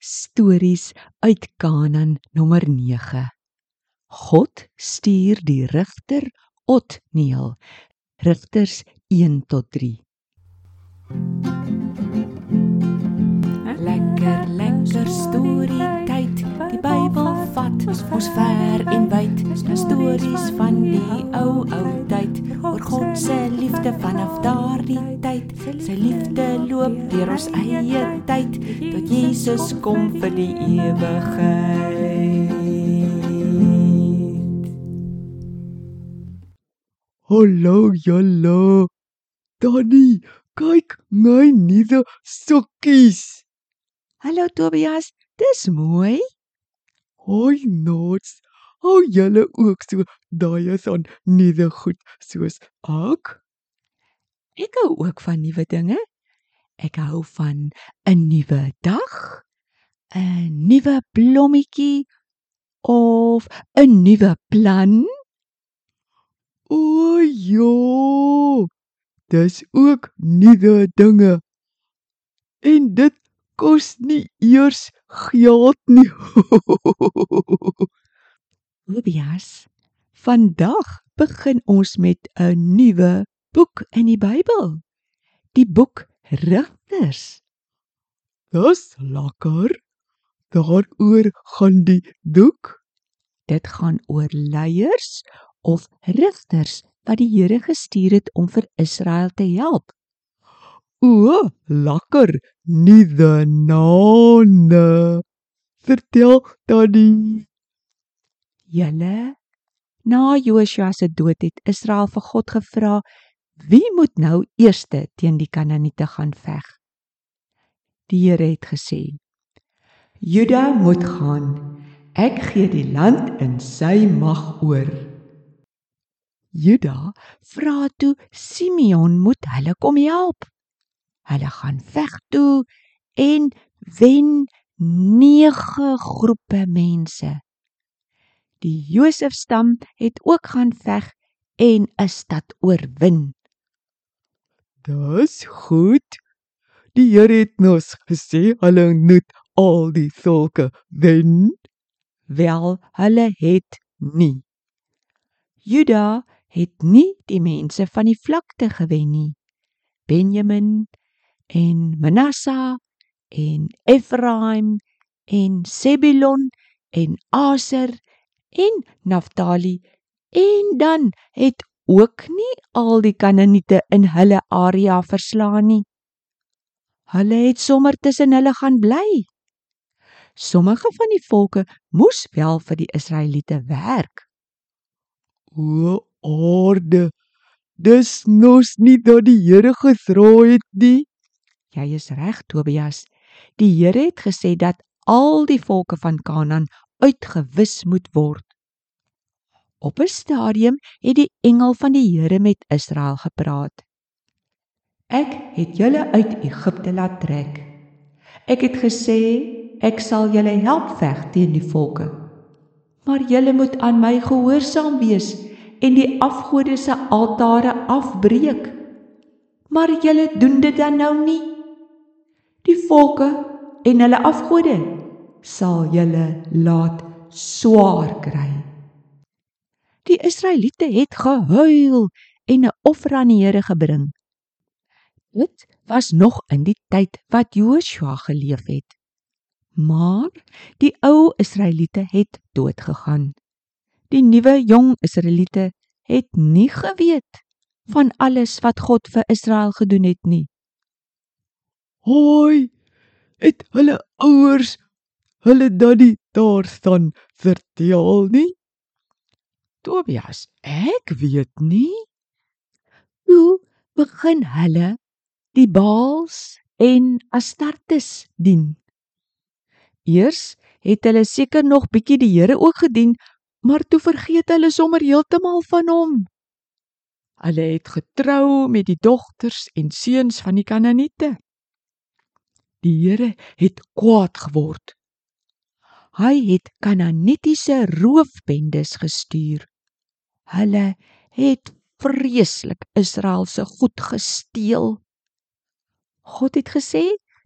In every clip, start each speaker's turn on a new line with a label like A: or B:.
A: Stories uit Kanaan nommer 9. God stuur die rigter Otniel. Rigters 1 tot 3.
B: Ons ver en wyd. Stories van die ou ou tyd. Oor God se liefde vanaf daardie tyd. Sy liefde loop deur ons eie tyd tot Jesus kom vir die ewigheid.
C: Hallo, hallo. Danny, kyk my nuwe sokkies.
A: Hallo Tobias, dis mooi.
C: Hoi Nots. Hou julle ook so daai is aan nuwe goed soos ek?
A: Ek hou ook van nuwe dinge. Ek hou van 'n nuwe dag, 'n nuwe blommetjie of 'n nuwe plan.
C: O ja. Dis ook nuwe dinge. En dit kos nie eers geld nie.
A: Tobias, vandag begin ons met 'n nuwe boek in die Bybel. Die boek Rigters.
C: Dis lekker. Daaroor gaan die boek.
A: Dit gaan oor leiers of rigters wat die Here gestuur het om vir Israel te help.
C: O, lekker. Nuwe name. Vertel Danny.
A: Julle na Joshua se dood het Israel vir God gevra wie moet nou eerste teen die Kanaaniete gaan veg. Die Here het gesê: Juda moet gaan. Ek gee die land in sy mag oor. Juda vra toe Simeon moet hulle kom help. Hulle gaan veg toe en wen 9 groepe mense. Die Josef stam het ook gaan veg en 'n stad oorwin.
C: Dis goed. Die Here het ons gesê hulle moet al die volke wen.
A: Wel, hulle het nie. Juda het nie die mense van die vlakte gewen nie. Benjamin en Manasseh en Ephraim en Zebulon en Aser en Naphtali en dan het ook nie al die Kanaaniete in hulle area verslaan nie. Hulle het sommer tussen hulle gaan bly. Sommige van die volke moes wel vir die Israeliete werk.
C: O aarde. Dis nos nie dat die Here gedra het nie.
A: Jy is reg, Tobias. Die Here het gesê dat al die volke van Kanaan uitgewis moet word. Op 'n stadium het die engel van die Here met Israel gepraat. Ek het julle uit Egipte laat trek. Ek het gesê ek sal julle help veg teen die volke. Maar julle moet aan my gehoorsaam wees en die afgode se altare afbreek. Maar julle doen dit dan nou nie. Die volke en hulle afgode sal julle laat swaar kry. Die Israeliete het gehuil en 'n offer aan die Here gebring. Dit was nog in die tyd wat Joshua geleef het. Maar die ou Israeliete het dood gegaan. Die nuwe jong Israeliete het nie geweet van alles wat God vir Israel gedoen het nie.
C: Hoi. Het hulle ouers hulle daddy daar staan vertel nie?
A: Tobias, ek weet nie. Hoe begin hulle die Baals en Astartes dien? Eers het hulle seker nog bietjie die Here ook gedien, maar toe vergeet hulle sommer heeltemal van hom. Hulle het getrou met die dogters en seuns van die Kanaaniete. Die Here het kwaad geword. Hy het Kanaanitiese roofbendes gestuur. Hulle het vreeslik Israel se goed gesteel. God het gesê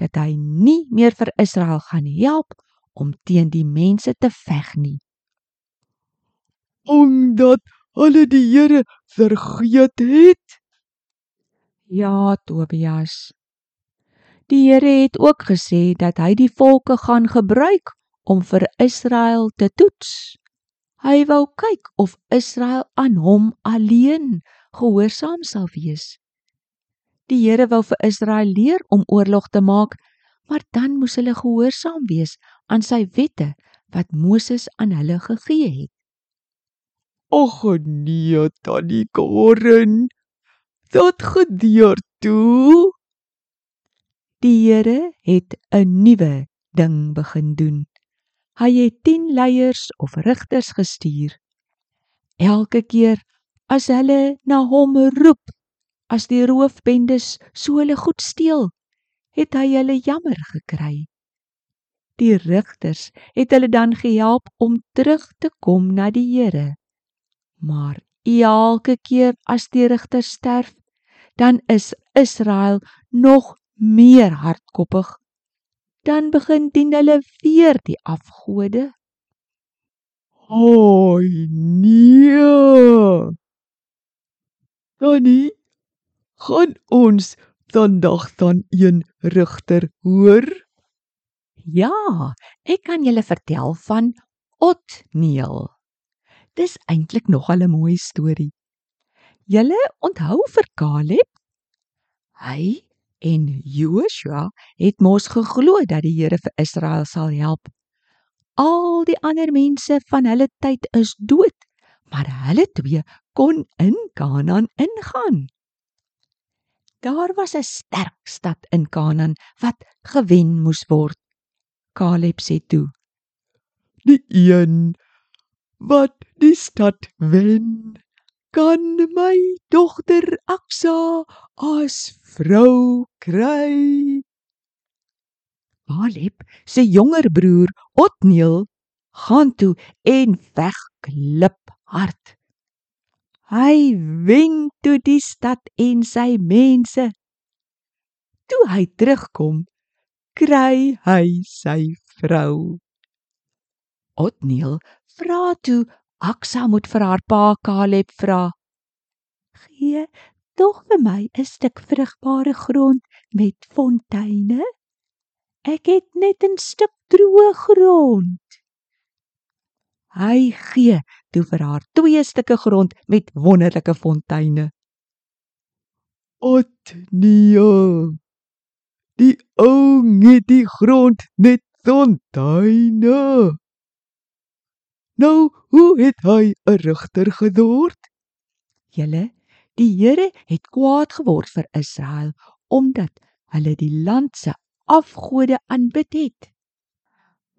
A: dat hy nie meer vir Israel gaan help om teen die mense te veg nie.
C: Omdat hulle die Here vergeet het.
A: Ja, Tobias. Die Here het ook gesê dat hy die volke gaan gebruik om vir Israel te toets. Hy wou kyk of Israel aan hom alleen gehoorsaam sal wees. Die Here wou vir Israel leer om oorlog te maak, maar dan moes hulle gehoorsaam wees aan sy wette wat Moses aan hulle gegee het.
C: Och nee, tannie Karen. Dat gedeur toe.
A: Die Here het 'n nuwe ding begin doen. Hy het 10 leiers of rigters gestuur. Elke keer as hulle na hom roep, as die roofbendes so hulle goed steel, het hy hulle jammer gekry. Die rigters het hulle dan gehelp om terug te kom na die Here. Maar elke keer as die rigters sterf, dan is Israel nog meer hardkoppig. Dan begin dien hulle weer die afgode.
C: Oi nee. Tannie, gaan ons vandag dan een rigter hoor?
A: Ja, ek kan julle vertel van Otniel. Dis eintlik nogal 'n mooi storie. Julle onthou vir Caleb? Hy en Joshua het mos geglo dat die Here vir Israel sal help. Al die ander mense van hulle tyd is dood, maar hulle twee kon in Kanaan ingaan. Daar was 'n sterk stad in Kanaan wat gewen moes word. Caleb sê toe:
C: Die een wat die stad wen, kan my dogter Aksa as vrou kry.
A: Caleb se jonger broer Otniel gaan toe en veg klip hard. Hy wen toe die stad en sy mense. Toe hy terugkom, kry hy sy vrou. Otniel vra toe Aksa moet vir haar pa Caleb vra: "Gee tog vir my 'n stuk vrugbare grond met fonteine? Ek het net 'n stuk droë grond." Hy gee toe vir haar twee stukke grond met wonderlike fonteine.
C: Otniel. Die ou het die grond met fonteine. Nou, hoe het hy 'n rigter geword?
A: Julle, die Here het kwaad geword vir Israel omdat hulle die land se afgode aanbid het.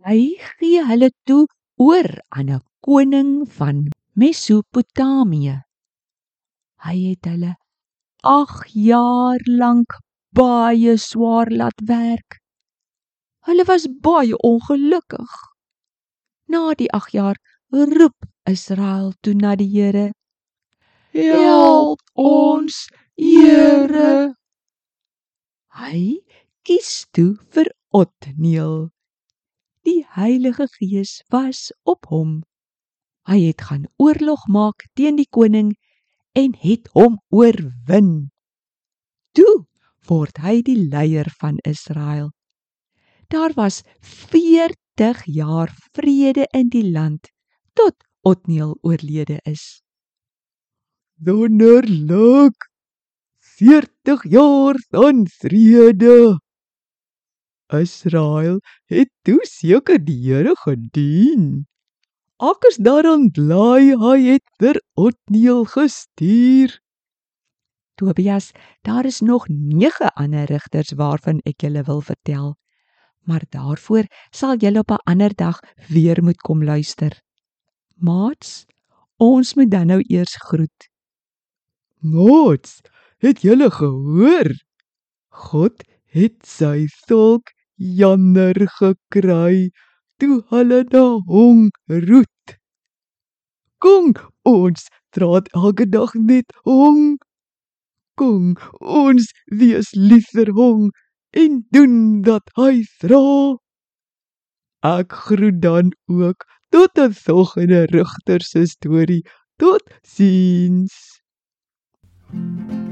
A: Hy gee hulle toe oor aan 'n koning van Mesopotamië. Hy het hulle 8 jaar lank baie swaar laat werk. Hulle was baie ongelukkig. Na die 8 jaar roep Israel toe na die Here.
C: Help ons, Here.
A: Hy kies toe vir Otniel. Die Heilige Gees was op hom. Hy het gaan oorlog maak teen die koning en het hom oorwin. Toe word hy die leier van Israel. Daar was 40 jaar vrede in die land tot Otniel oorlede is.
C: Wonderlik. 40 jaar van vrede. Israel het toe seker die Here gedien. Ek is daarom bly hy het vir Otniel gestuur.
A: Tobias, daar is nog 9 ander rigters waarvan ek julle wil vertel. Maar daarvoor sal julle op 'n ander dag weer moet kom luister. Maats, ons moet dan nou eers groet.
C: Maats, het julle gehoor? God het sy volk jammer gekry toe hulle na hom roet. Kom, ons draat elke dag net hom. Kom, ons wees lief vir hom en doen dat hy vra. Ek groet dan ook tot 'n volgende rigter se storie. Tot ziens. Thank you.